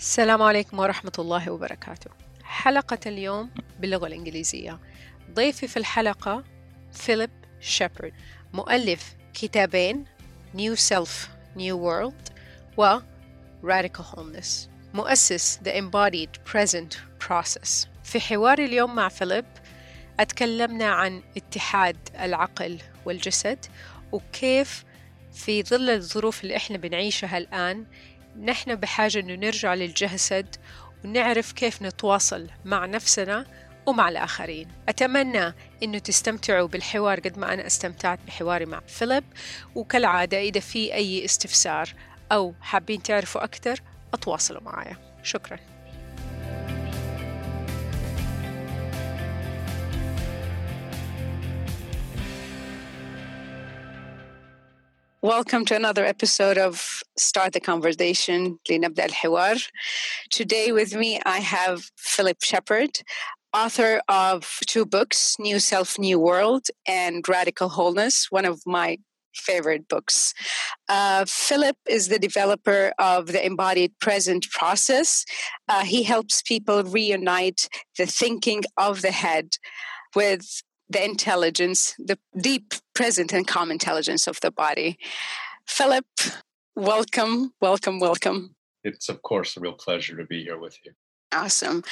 السلام عليكم ورحمة الله وبركاته. حلقة اليوم باللغة الإنجليزية. ضيفي في الحلقة فيليب شيبرد مؤلف كتابين New Self New World و Radical Wholeness مؤسس The Embodied Present Process. في حواري اليوم مع فيليب أتكلمنا عن اتحاد العقل والجسد وكيف في ظل الظروف اللي إحنا بنعيشها الآن نحن بحاجة إنه نرجع للجسد ونعرف كيف نتواصل مع نفسنا ومع الآخرين. أتمنى أنه تستمتعوا بالحوار قد ما أنا استمتعت بحواري مع فيليب. وكالعادة إذا في أي استفسار أو حابين تعرفوا أكثر أتواصلوا معايا. شكراً. Welcome to another episode of Start the Conversation, لنبدأ الحوار. Today with me I have Philip Shepherd, author of two books, New Self, New World and Radical Wholeness, one of my favorite books. Uh, Philip is the developer of the embodied presence process. Uh, he helps people reunite the thinking of the head with the intelligence, the deep present and calm intelligence of the body. Philip, welcome, welcome, welcome. It's, of course, a real pleasure to be here with you. Awesome.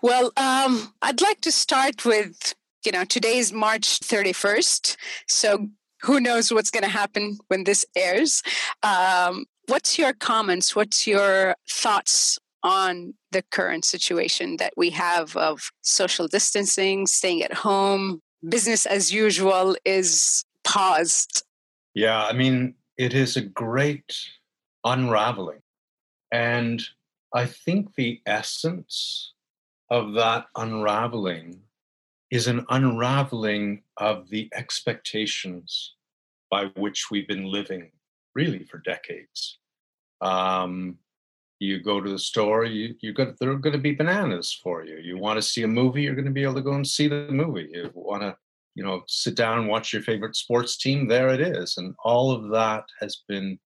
Well, um, I'd like to start with, you know, today is March 31st. So who knows what's going to happen when this airs. Um, what's your comments? What's your thoughts on the current situation that we have of social distancing, staying at home, business as usual is paused. Yeah, I mean, it is a great unraveling. And I think the essence of that unraveling is an unraveling of the expectations by which we've been living really for decades. Um, you go to the store, you you got there are going to be bananas for you. You want to see a movie, you're going to be able to go and see the movie. You want to, you know, sit down and watch your favorite sports team, there it is. And all of that has been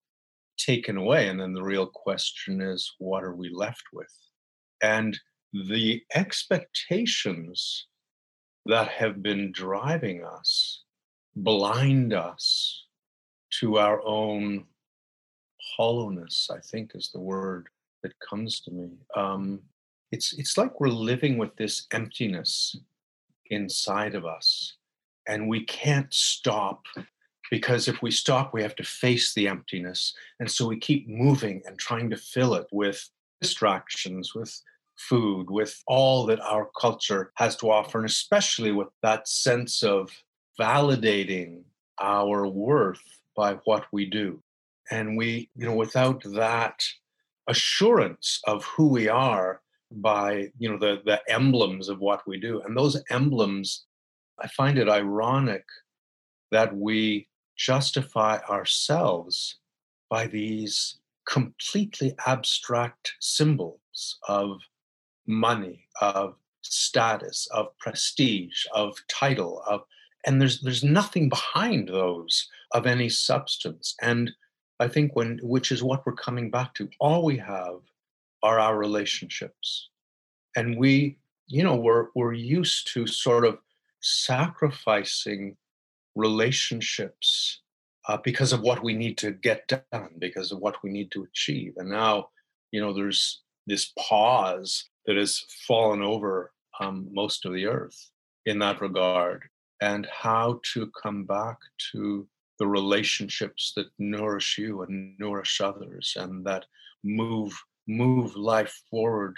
taken away. And then the real question is, what are we left with? And the expectations that have been driving us blind us to our own hollowness, I think is the word that comes to me. Um, it's it's like we're living with this emptiness inside of us, and we can't stop because if we stop, we have to face the emptiness, and so we keep moving and trying to fill it with distractions, with food, with all that our culture has to offer, and especially with that sense of validating our worth by what we do. And we, you know, without that assurance of who we are by you know the the emblems of what we do. And those emblems i find it ironic that we justify ourselves by these completely abstract symbols of money of status of prestige of title of and there's there's nothing behind those of any substance. And I think when which is what we're coming back to. All we have are our relationships. And we, you know, we're we're used to sort of sacrificing relationships uh, because of what we need to get done, because of what we need to achieve. And now, you know, there's this pause that has fallen over um, most of the earth in that regard, and how to come back to the relationships that nourish you and nourish others, and that move move life forward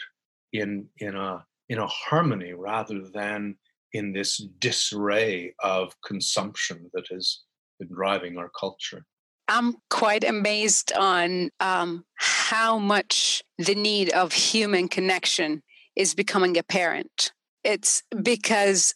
in in a in a harmony rather than in this disarray of consumption that has been driving our culture. I'm quite amazed on um, how much the need of human connection is becoming apparent. It's because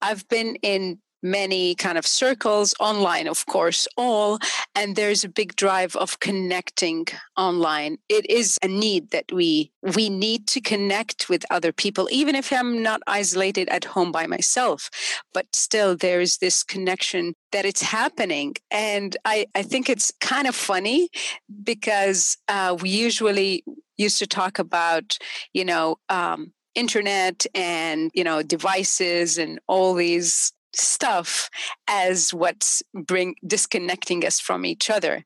I've been in many kind of circles online of course all and there's a big drive of connecting online. It is a need that we we need to connect with other people even if i'm not isolated at home by myself but still there's this connection that it's happening. And i i think it's kind of funny because uh, we usually used to talk about you know um, internet and you know devices and all these stuff as what's bring disconnecting us from each other.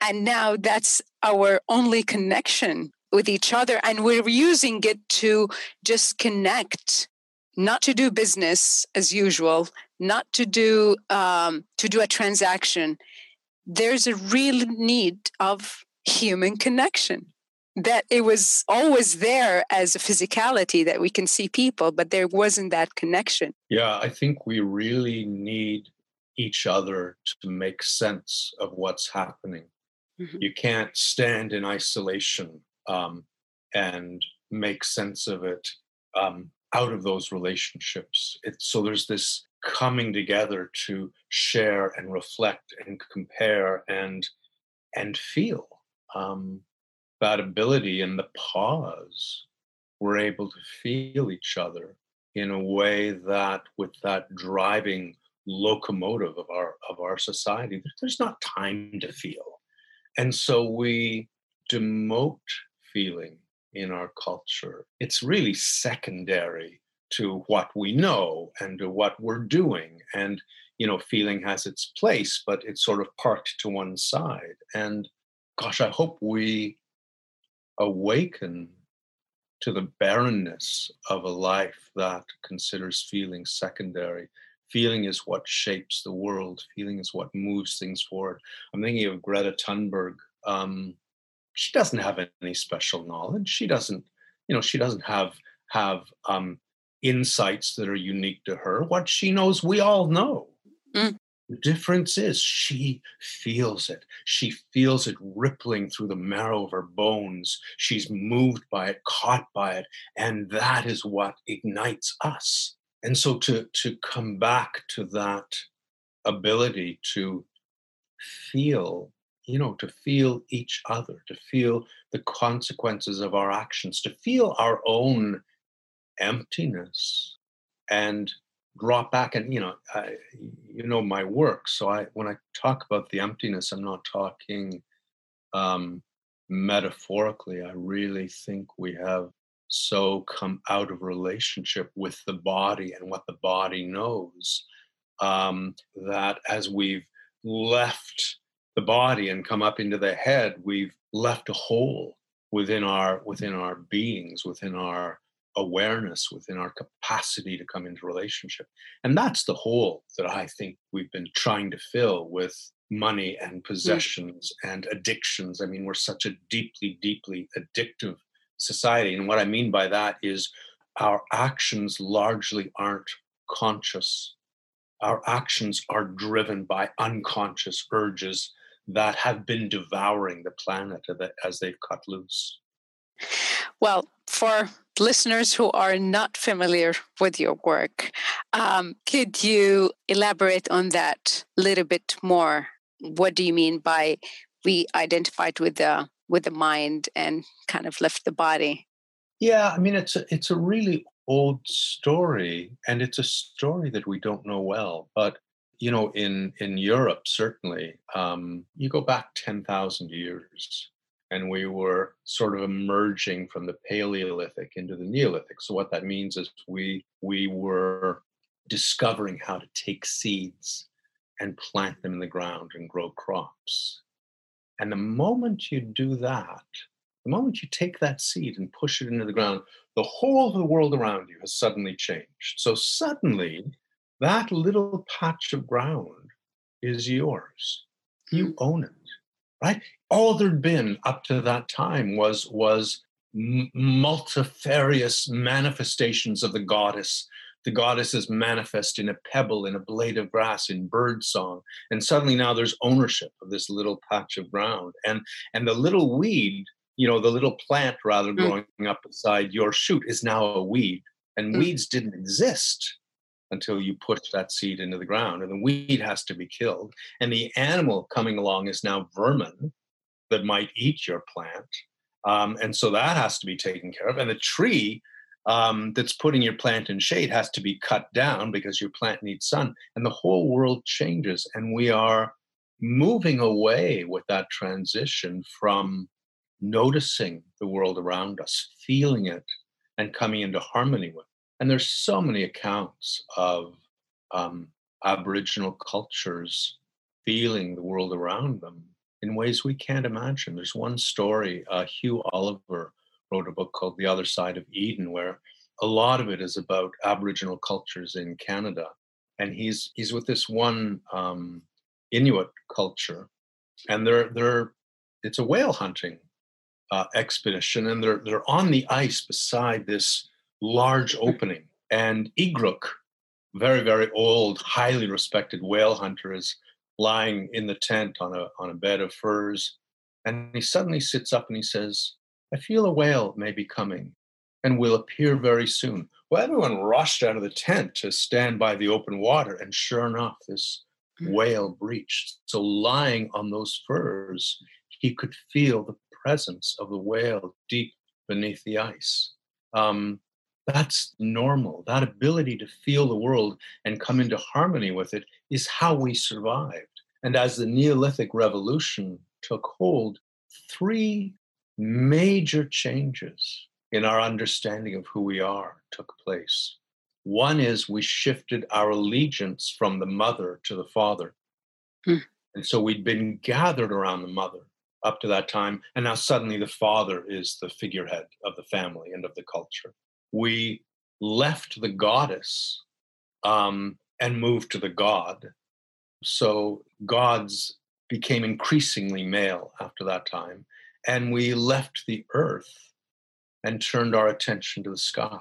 And now that's our only connection with each other and we're using it to just connect not to do business as usual not to do um, to do a transaction. There's a real need of human connection that it was always there as a physicality that we can see people, but there wasn't that connection. Yeah, I think we really need each other to make sense of what's happening. Mm-hmm. You can't stand in isolation um, and make sense of it um, out of those relationships. It's, so there's this coming together to share and reflect and compare and and feel. Um, that ability and the pause, we're able to feel each other in a way that, with that driving locomotive of our of our society, there's not time to feel, and so we demote feeling in our culture. It's really secondary to what we know and to what we're doing. And you know feeling has its place but it's sort of parked to one side. And gosh i hope we awaken to the barrenness of a life that considers feeling secondary. Feeling is what shapes the world. Feeling is what moves things forward. I'm thinking of Greta Thunberg. Um, she doesn't have any special knowledge. She doesn't, you know, she doesn't have have um, insights that are unique to her. What she knows, we all know. Mm. The difference is she feels it. She feels it rippling through the marrow of her bones. She's moved by it, caught by it, and that is what ignites us. And so to, to come back to that ability to feel, you know, to feel each other, to feel the consequences of our actions, to feel our own emptiness and drop back and you know I, you know my work. So i when i talk about the emptiness i'm not talking um metaphorically. I really think we have so come out of relationship with the body and what the body knows um that as we've left the body and come up into the head we've left a hole within our within our beings within our awareness within our capacity to come into relationship. And that's the hole that I think we've been trying to fill with money and mm. possessions mm. and addictions. I mean, we're such a deeply, deeply addictive society. And what I mean by that is our actions largely aren't conscious. Our actions are driven by unconscious urges that have been devouring the planet as they've cut loose. Well, for listeners who are not familiar with your work, um, could you elaborate on that a little bit more? What do you mean by we identified with the with the mind and kind of left the body? Yeah, I mean it's a it's a really old story, and it's a story that we don't know well. But you know, in in Europe, certainly, um, you go back ten thousand years, and we were sort of emerging from the Paleolithic into the Neolithic. So what that means is we we were discovering how to take seeds and plant them in the ground and grow crops. And the moment you do that, the moment you take that seed and push it into the ground, the whole of the world around you has suddenly changed. So suddenly, that little patch of ground is yours. You mm. own it, right? All there'd been up to that time was was multifarious manifestations of the goddess. The goddess is manifest in a pebble, in a blade of grass, in bird song, and suddenly now there's ownership of this little patch of ground, and and the little weed, you know, the little plant rather mm. growing up beside your shoot is now a weed, and mm. weeds didn't exist until you push that seed into the ground, and the weed has to be killed, and the animal coming along is now vermin that might eat your plant um, and so that has to be taken care of. And the tree um, that's putting your plant in shade has to be cut down because your plant needs sun. And the whole world changes. And we are moving away with that transition from noticing the world around us, feeling it, and coming into harmony with it. And there's so many accounts of um, Aboriginal cultures feeling the world around them in ways we can't imagine. There's one story, uh, Hugh Oliver wrote a book called The Other Side of Eden, where a lot of it is about Aboriginal cultures in Canada. And he's he's with this one um, Inuit culture, and they're they're it's a whale hunting uh, expedition, and they're they're on the ice beside this large opening. And Igruk, very very old, highly respected whale hunter, is lying in the tent on a, on a bed of furs. And he suddenly sits up and he says, I feel a whale may be coming and will appear very soon. Well, everyone rushed out of the tent to stand by the open water. And sure enough, this hmm. whale breached. So, lying on those furs, he could feel the presence of the whale deep beneath the ice. Um, that's normal. That ability to feel the world and come into harmony with it is how we survived. And as the Neolithic Revolution took hold, three major changes in our understanding of who we are took place. One is we shifted our allegiance from the mother to the father. Hmm. And so we'd been gathered around the mother up to that time. And now suddenly the father is the figurehead of the family and of the culture we left the goddess um, and moved to the god. So gods became increasingly male after that time. And we left the earth and turned our attention to the sky.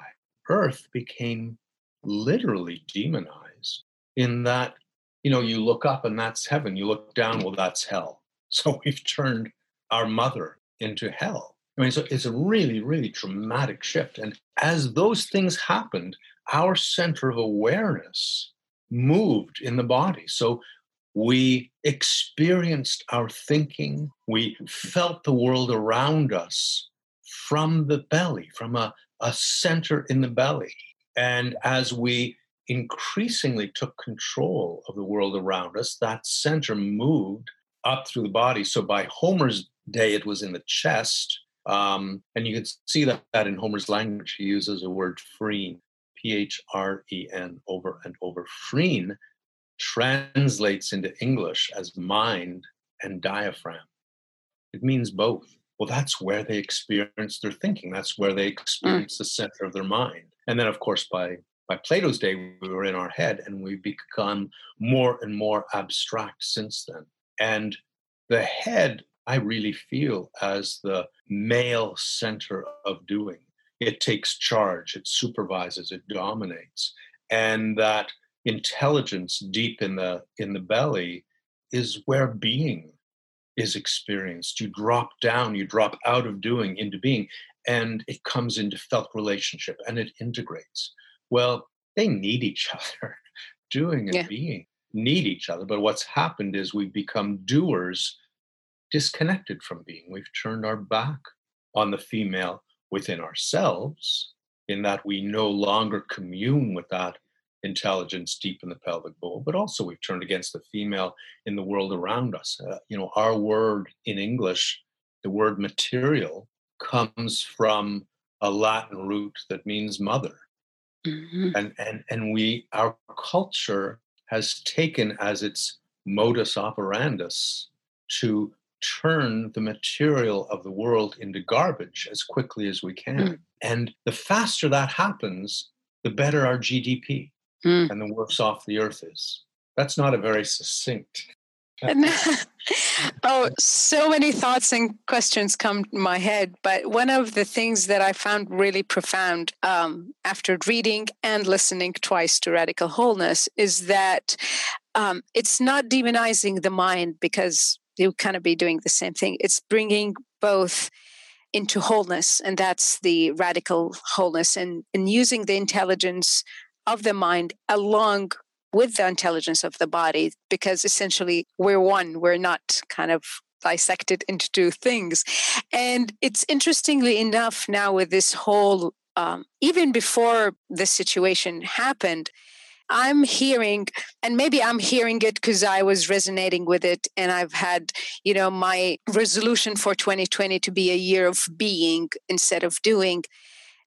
Earth became literally demonized in that, you know, you look up and that's heaven. You look down, well, that's hell. So we've turned our mother into hell. I mean, so it's a really, really dramatic shift. And as those things happened, our center of awareness moved in the body. So we experienced our thinking, we felt the world around us from the belly, from a, a center in the belly. And as we increasingly took control of the world around us, that center moved up through the body. So by Homer's day, it was in the chest. Um, and you can see that, that in Homer's language, he uses the word phren, P H R E N, over and over. Phren translates into English as mind and diaphragm. It means both. Well, that's where they experience their thinking. That's where they mm. experience mm. the center of their mind. And then, of course, by by Plato's day, we were in our head, and we've become more and more abstract since then. And the head I really feel as the male center of doing. It takes charge, it supervises, it dominates. And that intelligence deep in the in the belly is where being is experienced. You drop down, you drop out of doing into being, and it comes into felt relationship and it integrates. Well, they need each other. doing and yeah. being need each other. But what's happened is we've become doers disconnected from being. We've turned our back on the female within ourselves, in that we no longer commune with that intelligence deep in the pelvic bowl, but also we've turned against the female in the world around us. Uh, you know, our word in English, the word material, comes from a Latin root that means mother. Mm-hmm. And, and, and we, our culture has taken as its modus operandus to turn the material of the world into garbage as quickly as we can. Mm. And the faster that happens, the better our GDP mm. and the worse off the earth is. That's not a very succinct. oh, so many thoughts and questions come to my head. But one of the things that I found really profound um, after reading and listening twice to Radical Wholeness is that um, it's not demonizing the mind because you kind of be doing the same thing. It's bringing both into wholeness, and that's the radical wholeness, and, and using the intelligence of the mind along with the intelligence of the body, because essentially we're one, we're not kind of dissected into two things. And it's interestingly enough now with this whole, um, even before this situation happened, I'm hearing, and maybe I'm hearing it because I was resonating with it, and I've had, you know, my resolution for 2020 to be a year of being instead of doing.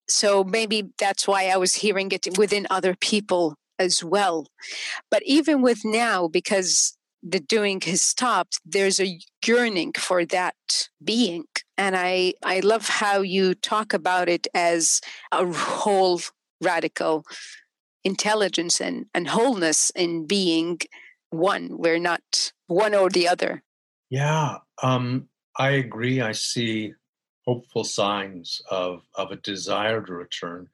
So maybe that's why I was hearing it within other people as well. But even with now, because the doing has stopped, there's a yearning for that being. And I, I love how you talk about it as a whole radical intelligence and, and wholeness in being one. We're not one or the other. Yeah, um, I agree. I see hopeful signs of, of a desire to return.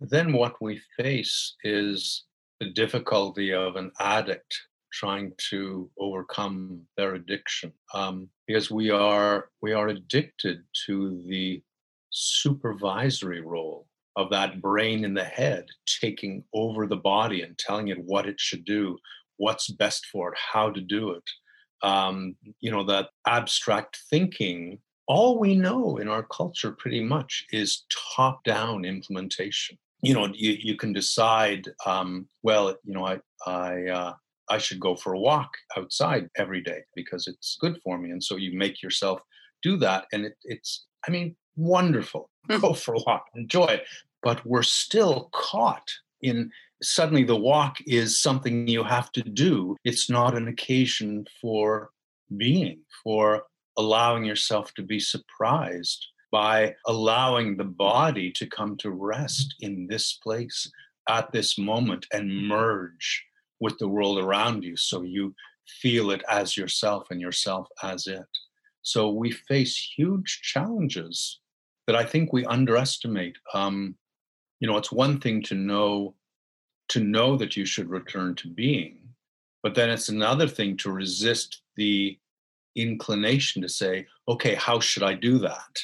Then what we face is the difficulty of an addict trying to overcome their addiction um, because we are we are addicted to the supervisory role of that brain in the head taking over the body and telling it what it should do, what's best for it, how to do it. Um, you know, that abstract thinking, all we know in our culture pretty much is top down implementation. You know, you, you can decide, um, well, you know, I, I, uh, I should go for a walk outside every day because it's good for me. And so you make yourself do that. And it, it's, I mean, wonderful. Hmm. Go for a walk, enjoy it. But we're still caught in suddenly the walk is something you have to do. It's not an occasion for being, for allowing yourself to be surprised by allowing the body to come to rest in this place at this moment and merge with the world around you so you feel it as yourself and yourself as it. So we face huge challenges that I think we underestimate. Um, you know, it's one thing to know to know that you should return to being, but then it's another thing to resist the inclination to say, okay, how should I do that?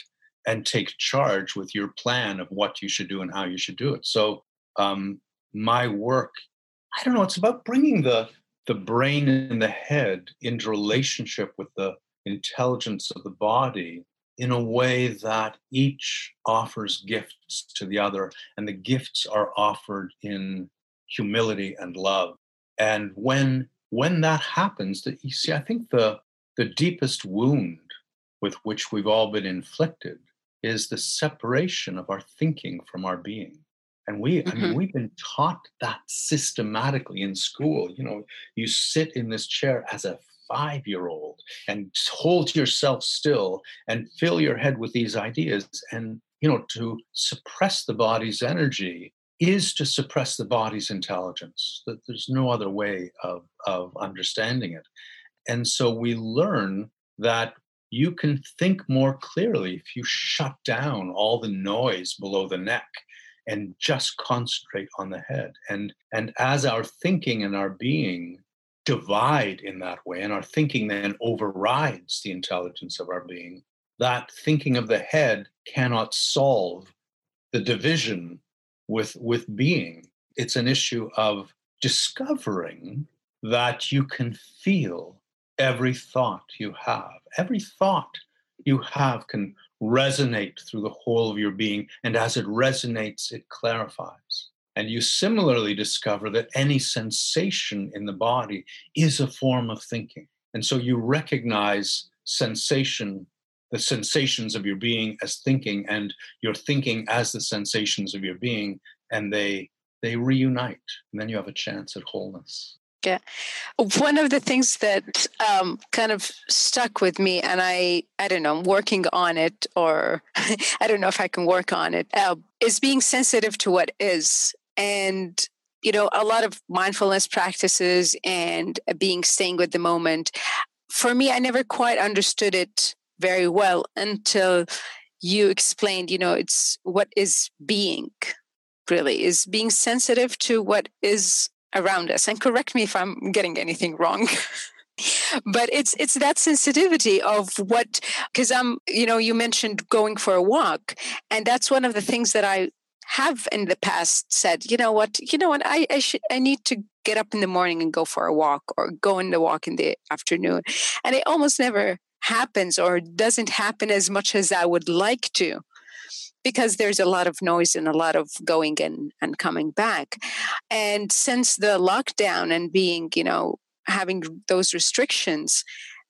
And take charge with your plan of what you should do and how you should do it. So um, my work, I don't know, it's about bringing the the brain and the head into relationship with the intelligence of the body in a way that each offers gifts to the other, and the gifts are offered in humility and love. And when when that happens, that you see, I think the the deepest wound with which we've all been inflicted is the separation of our thinking from our being. And we. I mean, mm-hmm. we've been taught that systematically in school. You know, you sit in this chair as a five year old and hold yourself still and fill your head with these ideas. And, you know, to suppress the body's energy is to suppress the body's intelligence. That there's no other way of, of understanding it. And so we learn that you can think more clearly if you shut down all the noise below the neck and just concentrate on the head and and as our thinking and our being divide in that way, and our thinking then overrides the intelligence of our being, that thinking of the head cannot solve the division with, with being. It's an issue of discovering that you can feel every thought you have. Every thought you have can resonate through the whole of your being, and as it resonates, it clarifies. And you similarly discover that any sensation in the body is a form of thinking. And so you recognize sensation, the sensations of your being as thinking, and your thinking as the sensations of your being, and they they reunite. And then you have a chance at wholeness. Yeah. One of the things that um, kind of stuck with me, and I, I don't know, I'm working on it, or I don't know if I can work on it, uh, is being sensitive to what is. And, you know, a lot of mindfulness practices and being staying with the moment. For me, I never quite understood it very well until you explained, you know, it's what is being really is being sensitive to what is around us and correct me if i'm getting anything wrong but it's it's that sensitivity of what because i'm you know you mentioned going for a walk and that's one of the things that i have in the past said you know what? You know what? I i should i need to get up in the morning and go for a walk or go in the walk in the afternoon. And it almost never happens or doesn't happen as much as i would like to because there's a lot of noise and a lot of going and, and coming back. And since the lockdown and being, you know, having those restrictions,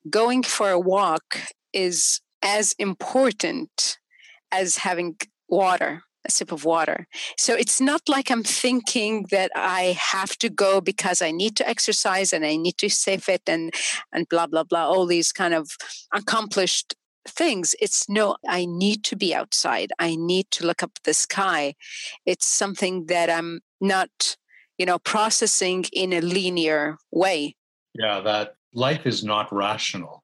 going for a walk is as important as having water a sip of water. So it's not like I'm thinking that I have to go because I need to exercise and I need to stay fit and and blah blah blah. All these kind of accomplished things it's no i need to be outside i need to look up the sky it's something that i'm not you know processing in a linear way yeah that life is not rational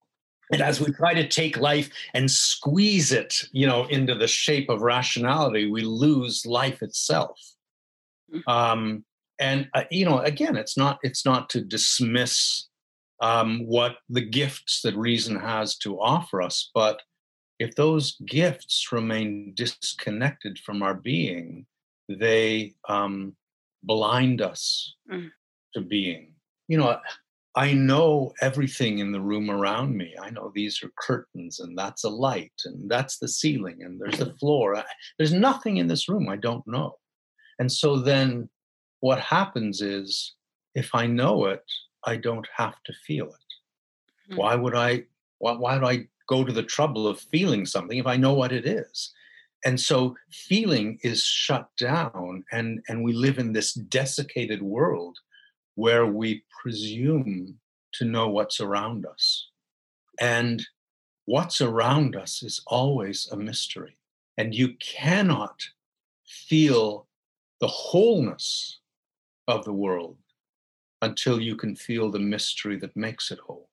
and as we try to take life and squeeze it you know into the shape of rationality we lose life itself mm-hmm. um and uh, you know again it's not it's not to dismiss um, what the gifts that reason has to offer us. But if those gifts remain disconnected from our being, they um, blind us mm. to being. You know, I know everything in the room around me. I know these are curtains, and that's a light, and that's the ceiling, and there's the floor. There's nothing in this room I don't know. And so then what happens is if I know it, I don't have to feel it. Mm-hmm. Why would I? Why, why do I go to the trouble of feeling something if I know what it is? And so feeling is shut down, and, and we live in this desiccated world where we presume to know what's around us. And what's around us is always a mystery. And you cannot feel the wholeness of the world until you can feel the mystery that makes it whole.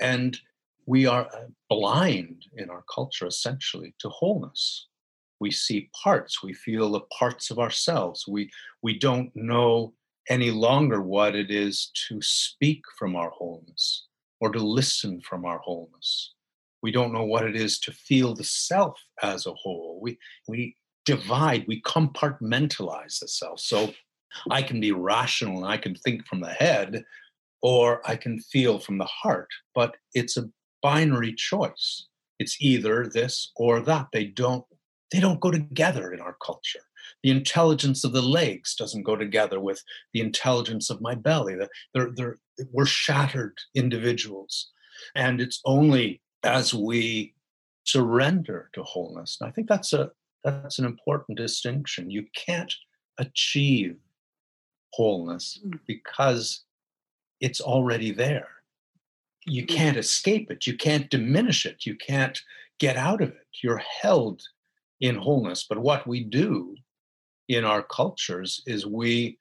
And we are uh, blind in our culture essentially to wholeness. We see parts, we feel the parts of ourselves. We, we don't know any longer what it is to speak from our wholeness or to listen from our wholeness. We don't know what it is to feel the self as a whole. We, we divide, we compartmentalize the self. So I can be rational and I can think from the head, or I can feel from the heart. But it's a binary choice. It's either this or that. They don't they don't go together in our culture. The intelligence of the legs doesn't go together with the intelligence of my belly. They're, they're, we're shattered individuals. And it's only as we surrender to wholeness. And I think that's a that's an important distinction. You can't achieve wholeness mm. because it's already there. You mm. can't escape it. You can't diminish it. You can't get out of it. You're held in wholeness. But what we do in our cultures is we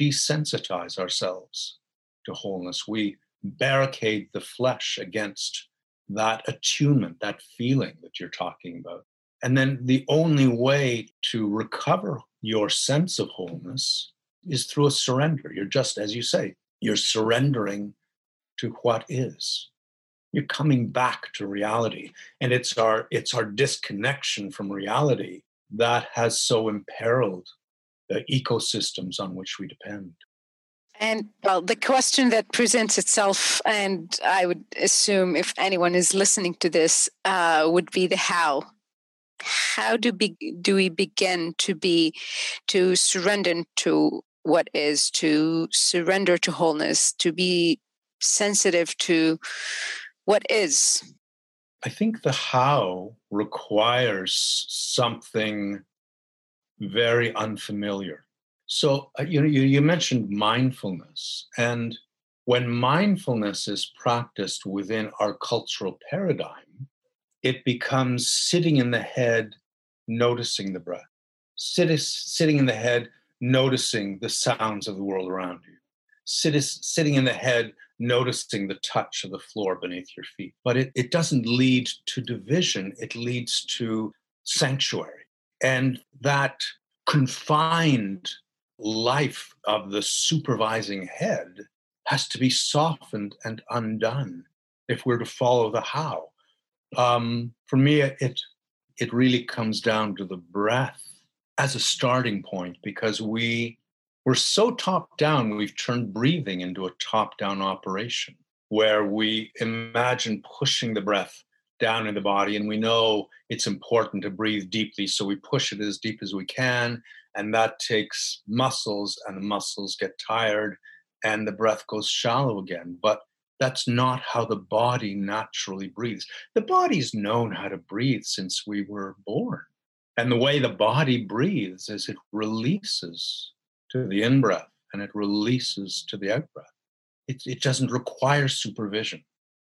desensitize ourselves to wholeness. We barricade the flesh against that attunement, that feeling that you're talking about. And then the only way to recover your sense of wholeness is through a surrender. You're just, as you say, you're surrendering to what is. You're coming back to reality. And it's our it's our disconnection from reality that has so imperiled the ecosystems on which we depend. And well, the question that presents itself, and I would assume if anyone is listening to this, uh, would be the how. How do be, do we begin to be to surrender to what is to surrender to wholeness, to be sensitive to what is. I think the how requires something very unfamiliar. So, uh, you know, you, you mentioned mindfulness, and when mindfulness is practiced within our cultural paradigm, it becomes sitting in the head, noticing the breath, Sit, sitting in the head, noticing the sounds of the world around you, Sit, sitting in the head, noticing the touch of the floor beneath your feet. But it, it doesn't lead to division, it leads to sanctuary. And that confined life of the supervising head has to be softened and undone if we're to follow the how. Um, for me, it it really comes down to the breath as a starting point because we we're so top down we've turned breathing into a top down operation where we imagine pushing the breath down in the body and we know it's important to breathe deeply so we push it as deep as we can and that takes muscles and the muscles get tired and the breath goes shallow again. But that's not how the body naturally breathes. The body's known how to breathe since we were born. And the way the body breathes is it releases to the in breath and it releases to the out breath. It, it doesn't require supervision.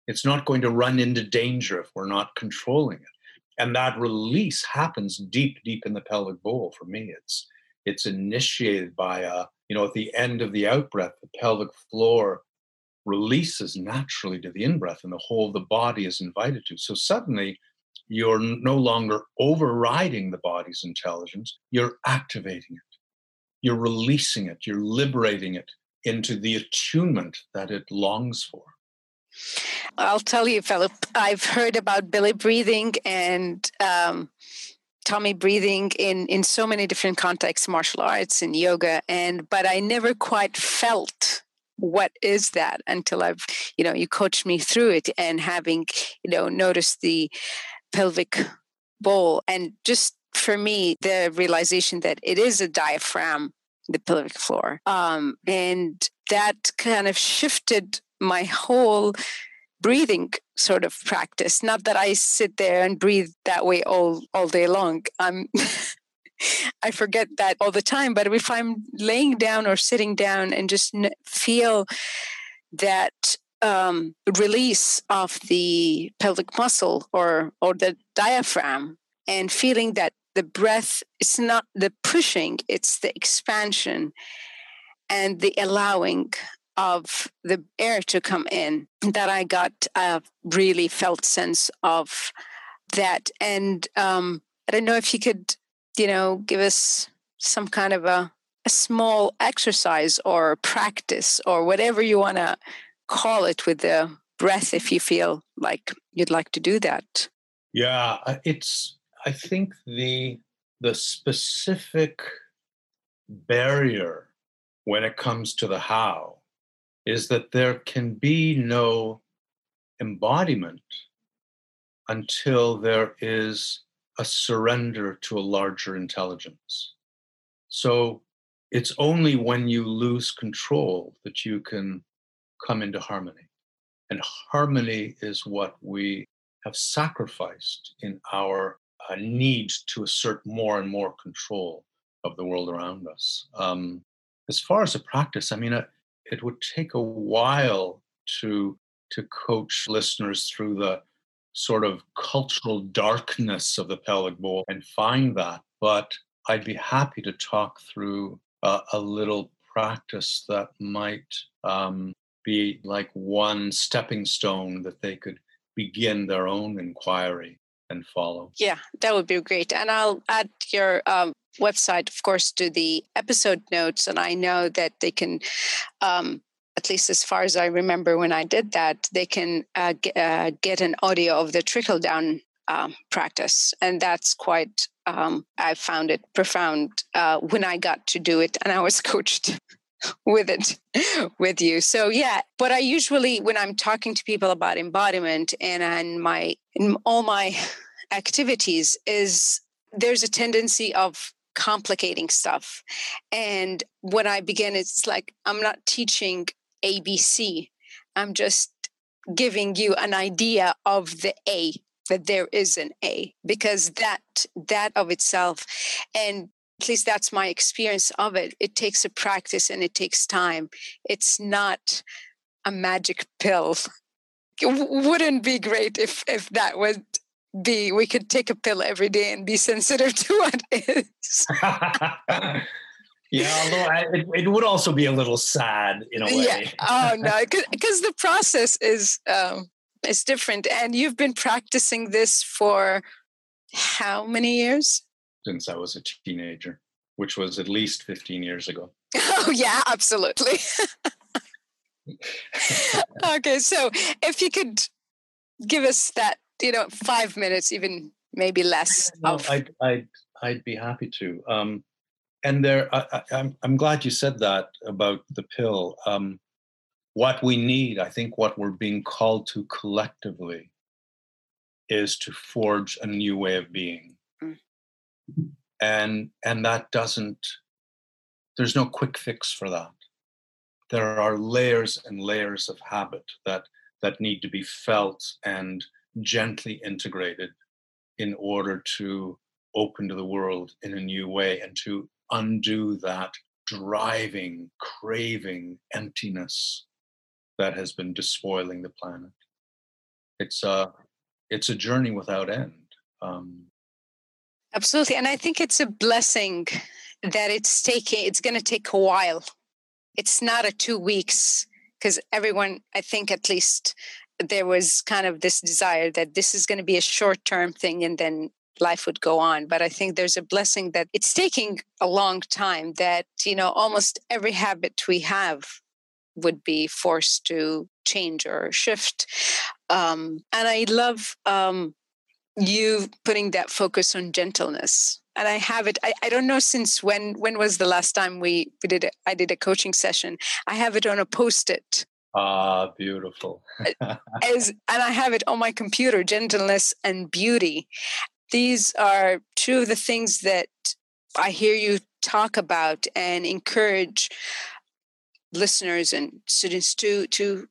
It's not going to run into danger if we're not controlling it. And that release happens deep, deep in the pelvic bowl. For me, it's it's initiated by a you know, at the end of the out breath, the pelvic floor releases naturally to the in breath, and the whole of the body is invited to. So suddenly, you're no longer overriding the body's intelligence, you're activating it. You're releasing it, you're liberating it into the attunement that it longs for. I'll tell you, Philip, I've heard about belly breathing and um, breathing in in so many different contexts martial arts and yoga and but i never quite felt what is that until i've you know you coached me through it and having you know noticed the pelvic bowl and just for me the realization that it is a diaphragm the pelvic floor um, and that kind of shifted my whole breathing sort of practice. Not that I sit there and breathe that way all all day long. I'm I forget that all the time. But if I'm laying down or sitting down and just feel that um, release of the pelvic muscle or or the diaphragm, and feeling that the breath is not the pushing; it's the expansion and the allowing of the air to come in that I got a really felt sense of that. And um, I don't know if you could, you know, give us some kind of a, a small exercise or practice or whatever you want to call it with the breath if you feel like you'd like to do that. Yeah, it's, I think the, the specific barrier when it comes to the how is that there can be no embodiment until there is a surrender to a larger intelligence. So it's only when you lose control that you can come into harmony. And harmony is what we have sacrificed in our uh, need to assert more and more control of the world around us. Um, as far as a practice, I mean, uh, it would take a while to to coach listeners through the sort of cultural darkness of the pelvic bowl and find that. But I'd be happy to talk through uh, a little practice that might um, be like one stepping stone that they could begin their own inquiry and follow. Yeah, that would be great. And I'll add your um, website, of course, to the episode notes. And I know that they can, um, at least as far as I remember when I did that, they can uh, g- uh, get an audio of the trickle down um, practice. And that's quite, um, I found it profound uh, when I got to do it and I was coached. with it with you so yeah but i usually when i'm talking to people about embodiment and and my in all my activities is there's a tendency of complicating stuff. And when I begin, it's like I'm not teaching ABC. I'm just giving you an idea of the A that there is an A because that that of itself and at least that's my experience of it it takes a practice and it takes time it's not a magic pill. It wouldn't be great if if that would be we could take a pill every day and be sensitive to what is. yeah, although I, it, it, would also be a little sad in a way. Yeah. Oh no, because the process is um, is different, and you've been practicing this for how many years? Since I was a teenager, which was at least fifteen years ago. Oh yeah, absolutely. okay, so if you could give us that, you know, five minutes, even maybe less. No, of... I'd, I'd, I'd be happy to. Um, and there, I, am I'm, I'm glad you said that about the pill. Um, what we need, I think, what we're being called to collectively, is to forge a new way of being. And and that doesn't. There's no quick fix for that there are layers and layers of habit that that need to be felt and gently integrated in order to open to the world in a new way and to undo that driving craving emptiness that has been despoiling the planet it's a it's a journey without end um, absolutely and i think it's a blessing that it's taking it's going to take a while. It's not a two weeks because everyone i think at least there was kind of this desire that this is going to be a short term thing and then life would go on but i think there's a blessing that it's taking a long time that you know almost every habit we have would be forced to change or shift. Um, and i love um, you putting that focus on gentleness and I have it. I, I don't know since when. When was the last time we we did? A, I did a coaching session. I have it on a post-it. Ah, beautiful. As and I have it on my computer. Gentleness and beauty. These are two of the things that I hear you talk about and encourage listeners and students to to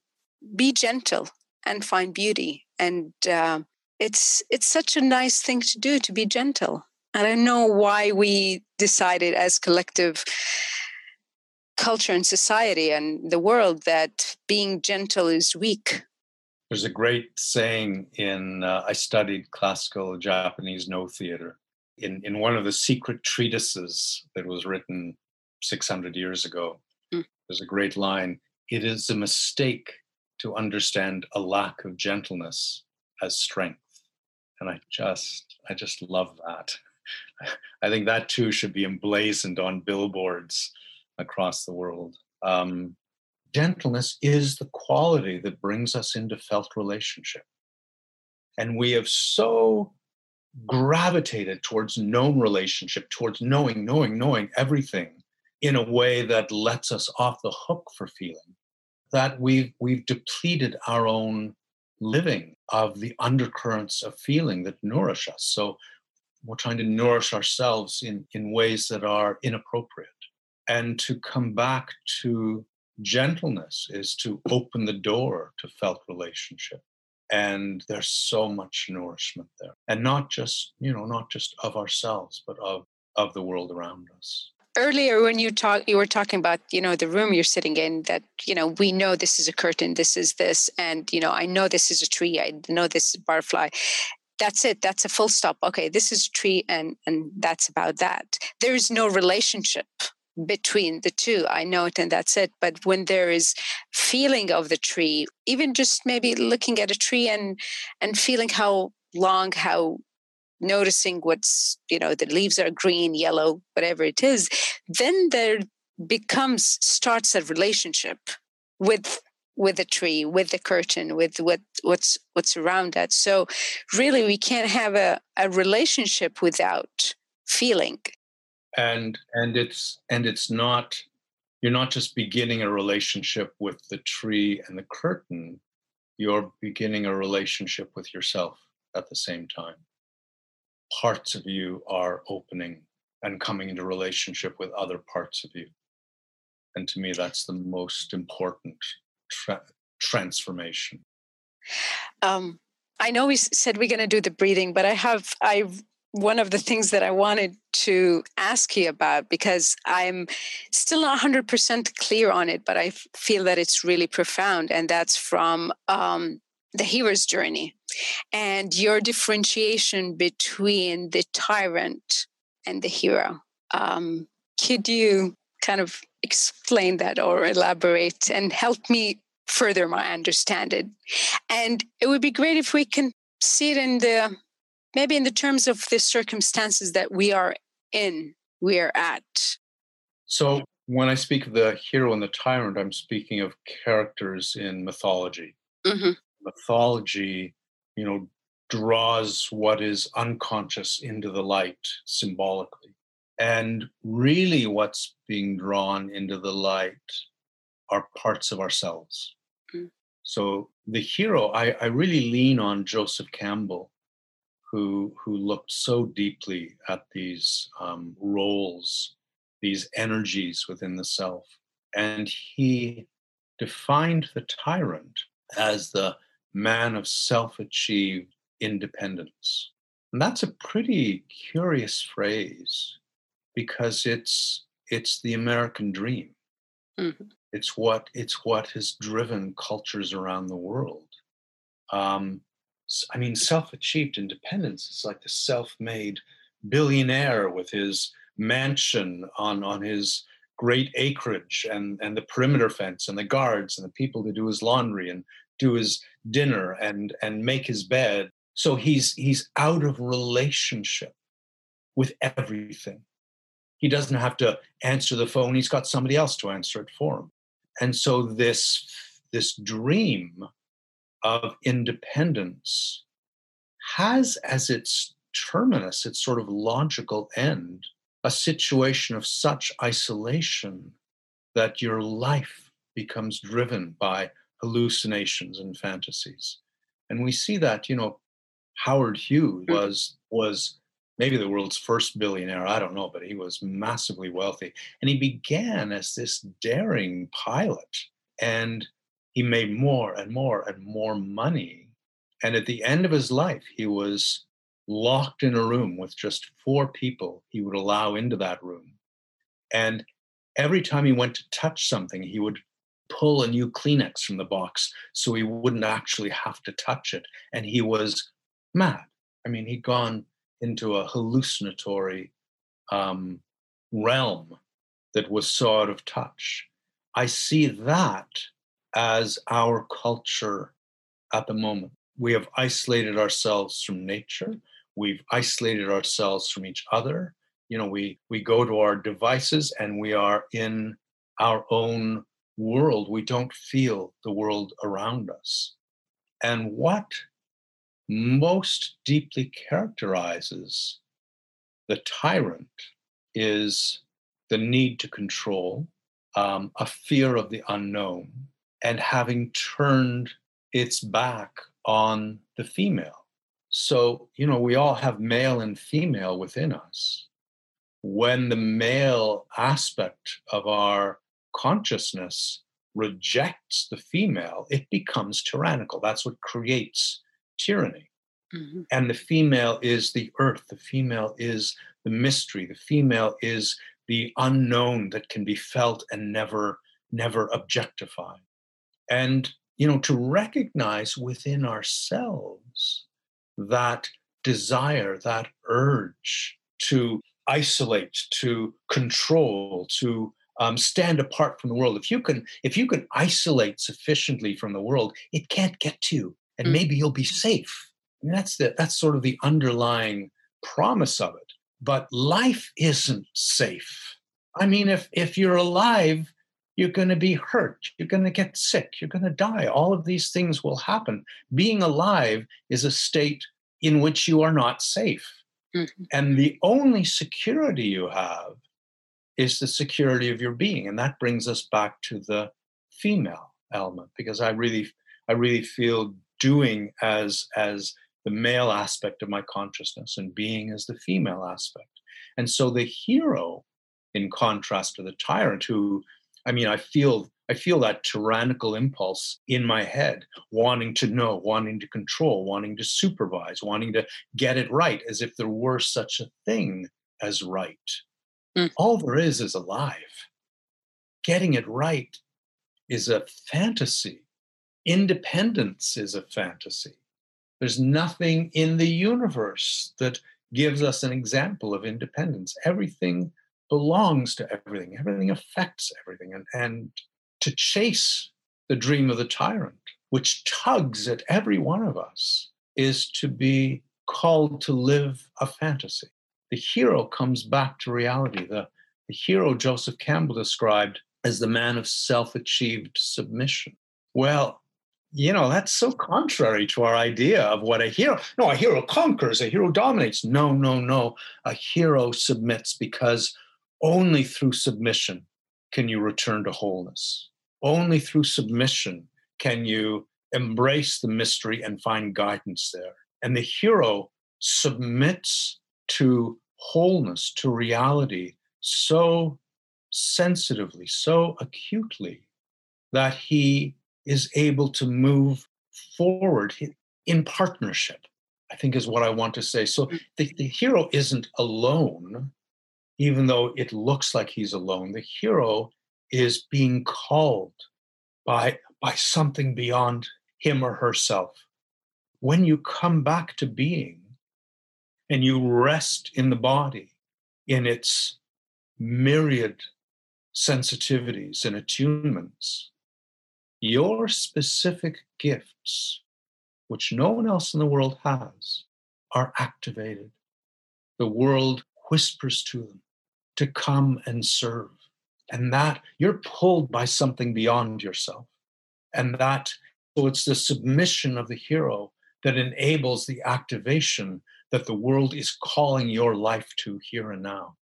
be gentle and find beauty and uh, it's it's such a nice thing to do to be gentle I don't know why we decided as collective culture and society and the world that being gentle is weak. There's a great saying in, uh, I studied classical Japanese Noh theater. In, in one of the secret treatises that was written 600 years ago, mm. there's a great line It is a mistake to understand a lack of gentleness as strength. And I just, I just love that. I think that too should be emblazoned on billboards across the world. Um, gentleness is the quality that brings us into felt relationship. And we have so gravitated towards known relationship, towards knowing, knowing, knowing everything in a way that lets us off the hook for feeling, that we've, we've depleted our own living of the undercurrents of feeling that nourish us. So we're trying to nourish ourselves in, in ways that are inappropriate. And to come back to gentleness is to open the door to felt relationship. And there's so much nourishment there. And not just, you know, not just of ourselves, but of, of the world around us earlier when you talk you were talking about you know the room you're sitting in that you know we know this is a curtain this is this and you know i know this is a tree i know this is a butterfly. That's it that's a full stop. Okay this is a tree and and that's about that. There is no relationship between the two i know it and that's it but when there is feeling of the tree even just maybe looking at a tree and and feeling how long how noticing what's you know the leaves are green yellow whatever it is then there becomes starts a relationship with with the tree with the curtain with what what's what's around that. So really we can't have a, a relationship without feeling. And and it's and it's not you're not just beginning a relationship with the tree and the curtain you're beginning a relationship with yourself at the same time parts of you are opening and coming into relationship with other parts of you and to me that's the most important tra- transformation? Um, I know we said we're going to do the breathing, but I have I one of the things that I wanted to ask you about because I'm still not 100% clear on it, but I feel that it's really profound. And that's from um, the hero's journey and your differentiation between the tyrant and the hero. Um, could you kind of explain that or elaborate and help me further my understanding? And it would be great if we can see it in the maybe in the terms of the circumstances that we are in, we are at. So when I speak of the hero and the tyrant, I'm speaking of characters in mythology. Mm-hmm. Mythology, you know, draws what is unconscious into the light symbolically. And really, what's being drawn into the light are parts of ourselves. Mm. So, the hero, I, I really lean on Joseph Campbell who who looked so deeply at these um, roles, these energies within the self, and he defined the tyrant as the man of self-achieved independence. And that's a pretty curious phrase because it's it's the American dream. Mm-hmm. It's what it's what has driven cultures around the world. Um, I mean, self achieved independence. It's like the self made billionaire with his mansion on, on his great acreage and, and the perimeter fence and the guards and the people to do his laundry and do his dinner and, and make his bed. So he's, he's out of relationship with everything. He doesn't have to answer the phone, he's got somebody else to answer it for him. And so this, this dream of independence has as its terminus, its sort of logical end, a situation of such isolation that your life becomes driven by hallucinations and fantasies. And we see that, you know, Howard Hughes hmm. was was maybe the world's first billionaire, I don't know, but he was massively wealthy. And he began as this daring pilot. And he made more and more and more money. And at the end of his life, he was locked in a room with just four people he would allow into that room. And every time he went to touch something, he would pull a new Kleenex from the box so he wouldn't actually have to touch it. And he was mad. I mean, he'd gone into a hallucinatory um, realm that was so out of touch. I see that as our culture at the moment. We have isolated ourselves from nature. We've isolated ourselves from each other. You know, we, we go to our devices and we are in our own world. We don't feel the world around us. And what most deeply characterizes the tyrant is the need to control, um, a fear of the unknown, and having turned its back on the female. So, you know, we all have male and female within us. When the male aspect of our consciousness rejects the female, it becomes tyrannical. That's what creates tyranny. Mm-hmm. And the female is the earth, the female is the mystery, the female is the unknown that can be felt and never, never objectified and you know to recognize within ourselves that desire that urge to isolate to control to um, stand apart from the world if you can if you can isolate sufficiently from the world it can't get to you and mm. maybe you'll be safe and that's the that's sort of the underlying promise of it but life isn't safe i mean if if you're alive you're going to be hurt. You're going to get sick. You're going to die. All of these things will happen. Being alive is a state in which you are not safe. Mm-hmm. And the only security you have is the security of your being. And that brings us back to the female element because I really, I really feel doing as, as the male aspect of my consciousness and being as the female aspect. And so the hero, in contrast to the tyrant who I mean, I feel I feel that tyrannical impulse in my head, wanting to know, wanting to control, wanting to supervise, wanting to get it right, as if there were such a thing as right. Mm. All there is is alive. Getting it right is a fantasy. Independence is a fantasy. There's nothing in the universe that gives us an example of independence. Everything belongs to everything, everything affects everything. And, and to chase the dream of the tyrant, which tugs at every one of us, is to be called to live a fantasy. The hero comes back to reality. The, the hero Joseph Campbell described as the man of self achieved submission. Well, you know, that's so contrary to our idea of what a hero. No, a hero conquers, a hero dominates. No, no, no. A hero submits because only through submission can you return to wholeness. Only through submission can you embrace the mystery and find guidance there. And the hero submits to wholeness, to reality, so sensitively, so acutely, that he is able to move forward in partnership, I think is what I want to say. So mm. the, the hero isn't alone, even though it looks like he's alone. The hero is being called by, by something beyond him or herself. When you come back to being and you rest in the body, in its myriad sensitivities and attunements, your specific gifts, which no one else in the world has, are activated. The world whispers to them to come and serve. And that you're pulled by something beyond yourself. And that, so it's the submission of the hero that enables the activation that the world is calling your life to here and now.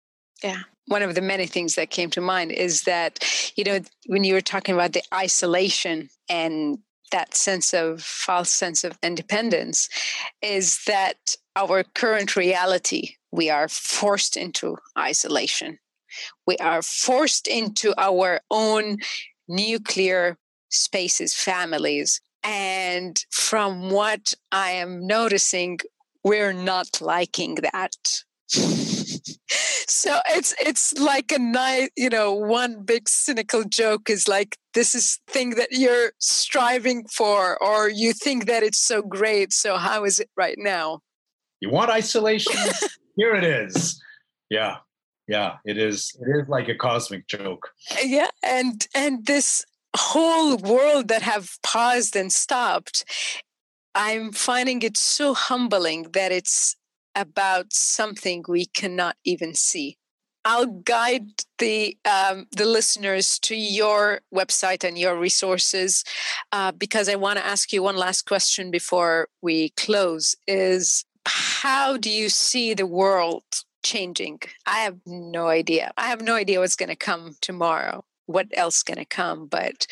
Yeah. One of the many things that came to mind is that, you know, when you were talking about the isolation and that sense of false sense of independence, is that our current reality, we are forced into isolation. We are forced into our own nuclear spaces, families. And from what I am noticing, we're not liking that. so it's it's like a nice you know one big cynical joke is like this is thing that you're striving for or you think that it's so great so how is it right now? You want isolation? Here it is. Yeah yeah it is it is like a cosmic joke. Yeah and and this whole world that have paused and stopped i'm finding it so humbling that it's about something we cannot even see. I'll guide the um, the listeners to your website and your resources uh, because I want to ask you one last question before we close. Is how do you see the world changing? I have no idea. I have no idea what's going to come tomorrow. What else going to come? But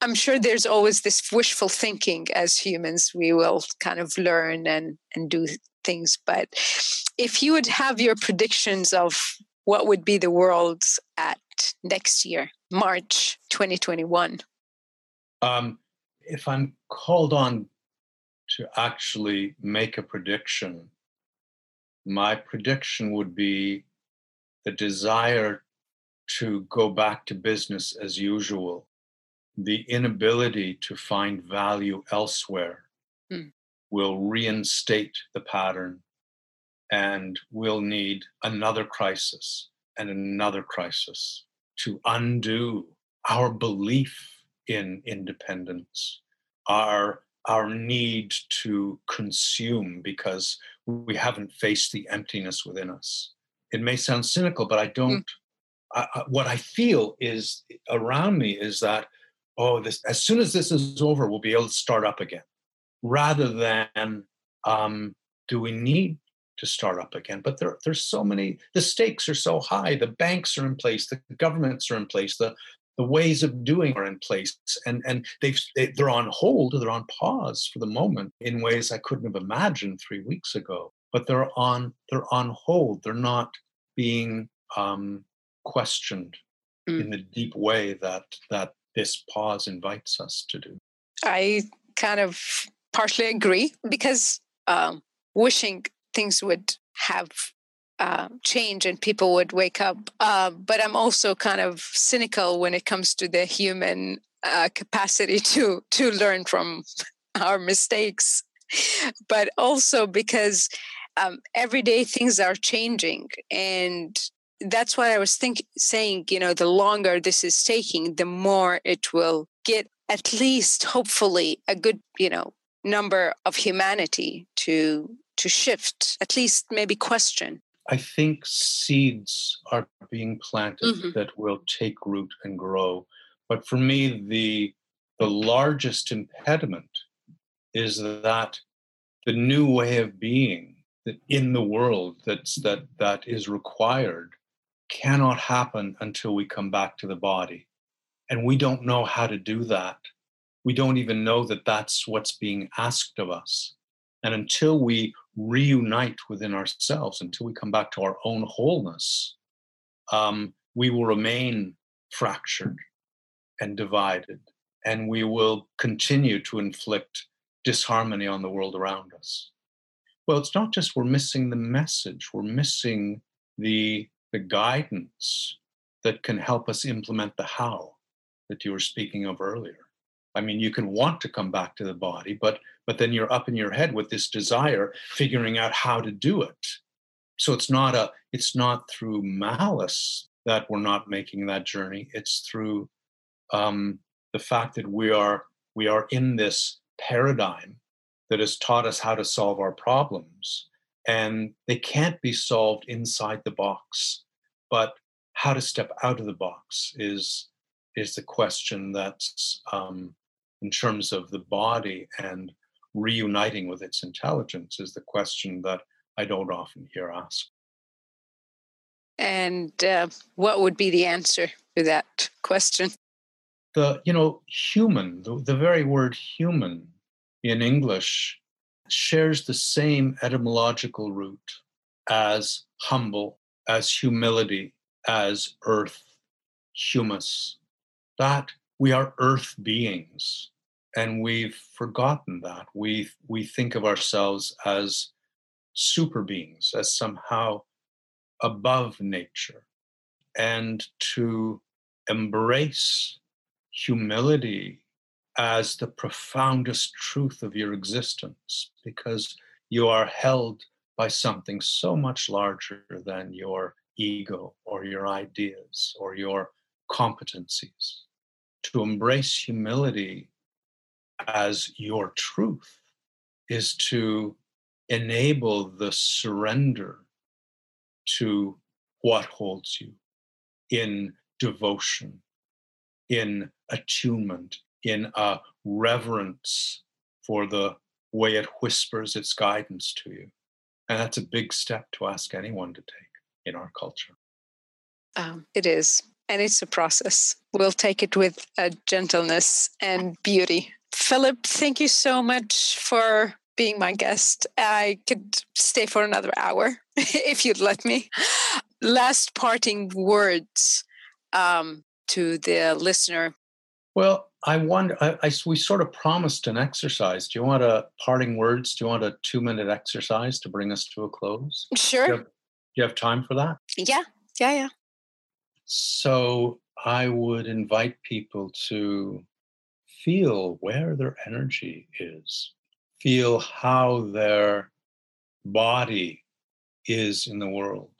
I'm sure there's always this wishful thinking as humans. We will kind of learn and and do things. But if you would have your predictions of what would be the world at next year, March 2021? Um, if I'm called on to actually make a prediction, my prediction would be the desire to go back to business as usual, the inability to find value elsewhere, mm will reinstate the pattern and we'll need another crisis and another crisis to undo our belief in independence, our, our need to consume because we haven't faced the emptiness within us. It may sound cynical, but I hmm. don't. Mm. I, what I feel is around me is that, oh, this as soon as this is over, we'll be able to start up again rather than um, do we need to start up again? But there, there's so many, the stakes are so high, the banks are in place, the governments are in place, the, the ways of doing are in place and and they've they, they're on hold they're on pause for the moment in ways i couldn't have imagined three weeks ago but they're on they're on hold they're not being um, questioned mm. in the deep way that that this pause invites us to do. I kind of partially agree because um, wishing things would have uh, change and people would wake up. Uh, but I'm also kind of cynical when it comes to the human uh, capacity to to learn from our mistakes. But also because um, every day things are changing, and that's why I was think saying, you know, the longer this is taking, the more it will get at least, hopefully, a good, you know, number of humanity to to shift, at least maybe question. I think seeds are being planted mm-hmm. that will take root and grow. But for me, the the largest impediment is that the new way of being that in the world that's that that is required cannot happen until we come back to the body. And we don't know how to do that. We don't even know that that's what's being asked of us. And until we reunite within ourselves until we come back to our own wholeness um, we will remain fractured and divided. And we will continue to inflict disharmony on the world around us. Well it's not just we're missing the message. We're missing the the guidance that can help us implement the how that you were speaking of earlier. I mean you can want to come back to the body but but then you're up in your head with this desire figuring out how to do it. So it's not a it's not through malice that we're not making that journey. It's through um, the fact that we are we are in this paradigm that has taught us how to solve our problems. And they can't be solved inside the box. But how to step out of the box is, is the question that's um, in terms of the body and reuniting with its intelligence is the question that I don't often hear asked. And uh, what would be the answer to that question? The you know human, the, the very word human in English shares the same etymological root as humble, as humility, as earth, humus. That we are earth beings, and we've forgotten that. We, we think of ourselves as super beings, as somehow above nature. And to embrace humility as the profoundest truth of your existence because you are held by something so much larger than your ego or your ideas or your competencies. To embrace humility as your truth is to enable the surrender to what holds you in devotion, in attunement, in a reverence for the way it whispers its guidance to you. And that's a big step to ask anyone to take in our culture. Um, it is. And it's a process. We'll take it with a gentleness and beauty. Philip, thank you so much for being my guest. I could stay for another hour if you'd let me. Last parting words um, to the listener. Well, I wonder. I, I, we sort of promised an exercise. Do you want a parting words? Do you want a two minute exercise to bring us to a close? Sure. Do you, have, do you have time for that? Yeah. Yeah. Yeah. So I would invite people to feel where their energy is, feel how their body is in the world.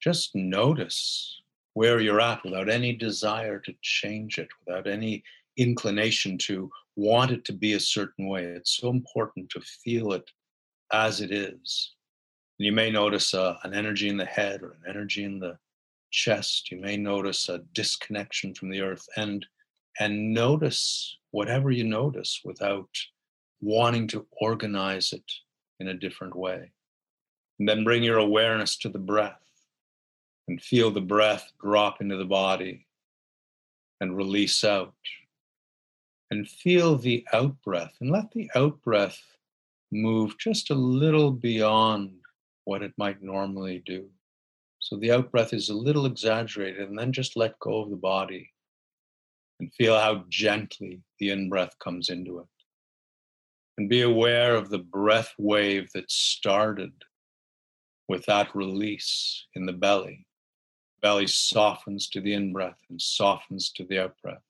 Just notice where you're at without any desire to change it, without any inclination to want it to be a certain way. It's so important to feel it as it is. You may notice uh, an energy in the head or an energy in the chest. You may notice a disconnection from the earth, and and notice whatever you notice without wanting to organize it in a different way. And then bring your awareness to the breath and feel the breath drop into the body and release out. And feel the out breath and let the out breath move just a little beyond what it might normally do. So the out breath is a little exaggerated, and then just let go of the body and feel how gently the in breath comes into it. And be aware of the breath wave that started with that release in the belly. Belly softens to the in breath and softens to the out breath.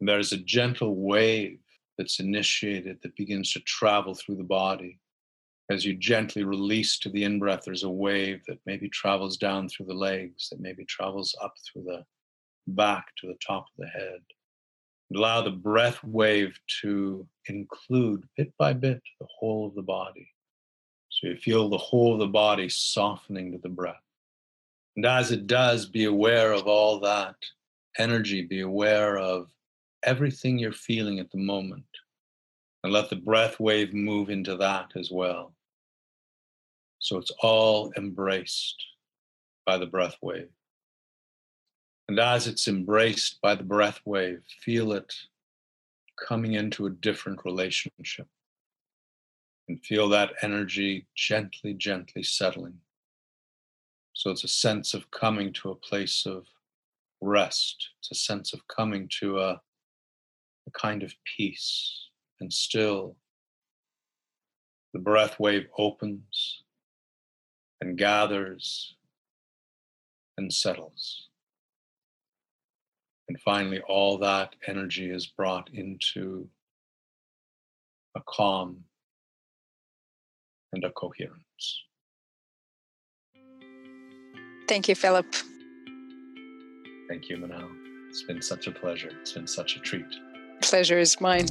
And there's a gentle wave that's initiated that begins to travel through the body. As you gently release to the in breath, there's a wave that maybe travels down through the legs, that maybe travels up through the back to the top of the head. Allow the breath wave to include bit by bit the whole of the body. So you feel the whole of the body softening to the breath. And as it does, be aware of all that energy, be aware of everything you're feeling at the moment. And let the breath wave move into that as well. So it's all embraced by the breath wave. And as it's embraced by the breath wave, feel it coming into a different relationship. And feel that energy gently, gently settling. So it's a sense of coming to a place of rest. It's a sense of coming to a, a kind of peace and still. The breath wave opens and gathers and settles. And finally, all that energy is brought into a calm and a coherence. Thank you, Philip. Thank you, Manal. It's been such a pleasure. It's been such a treat. Pleasure is mine.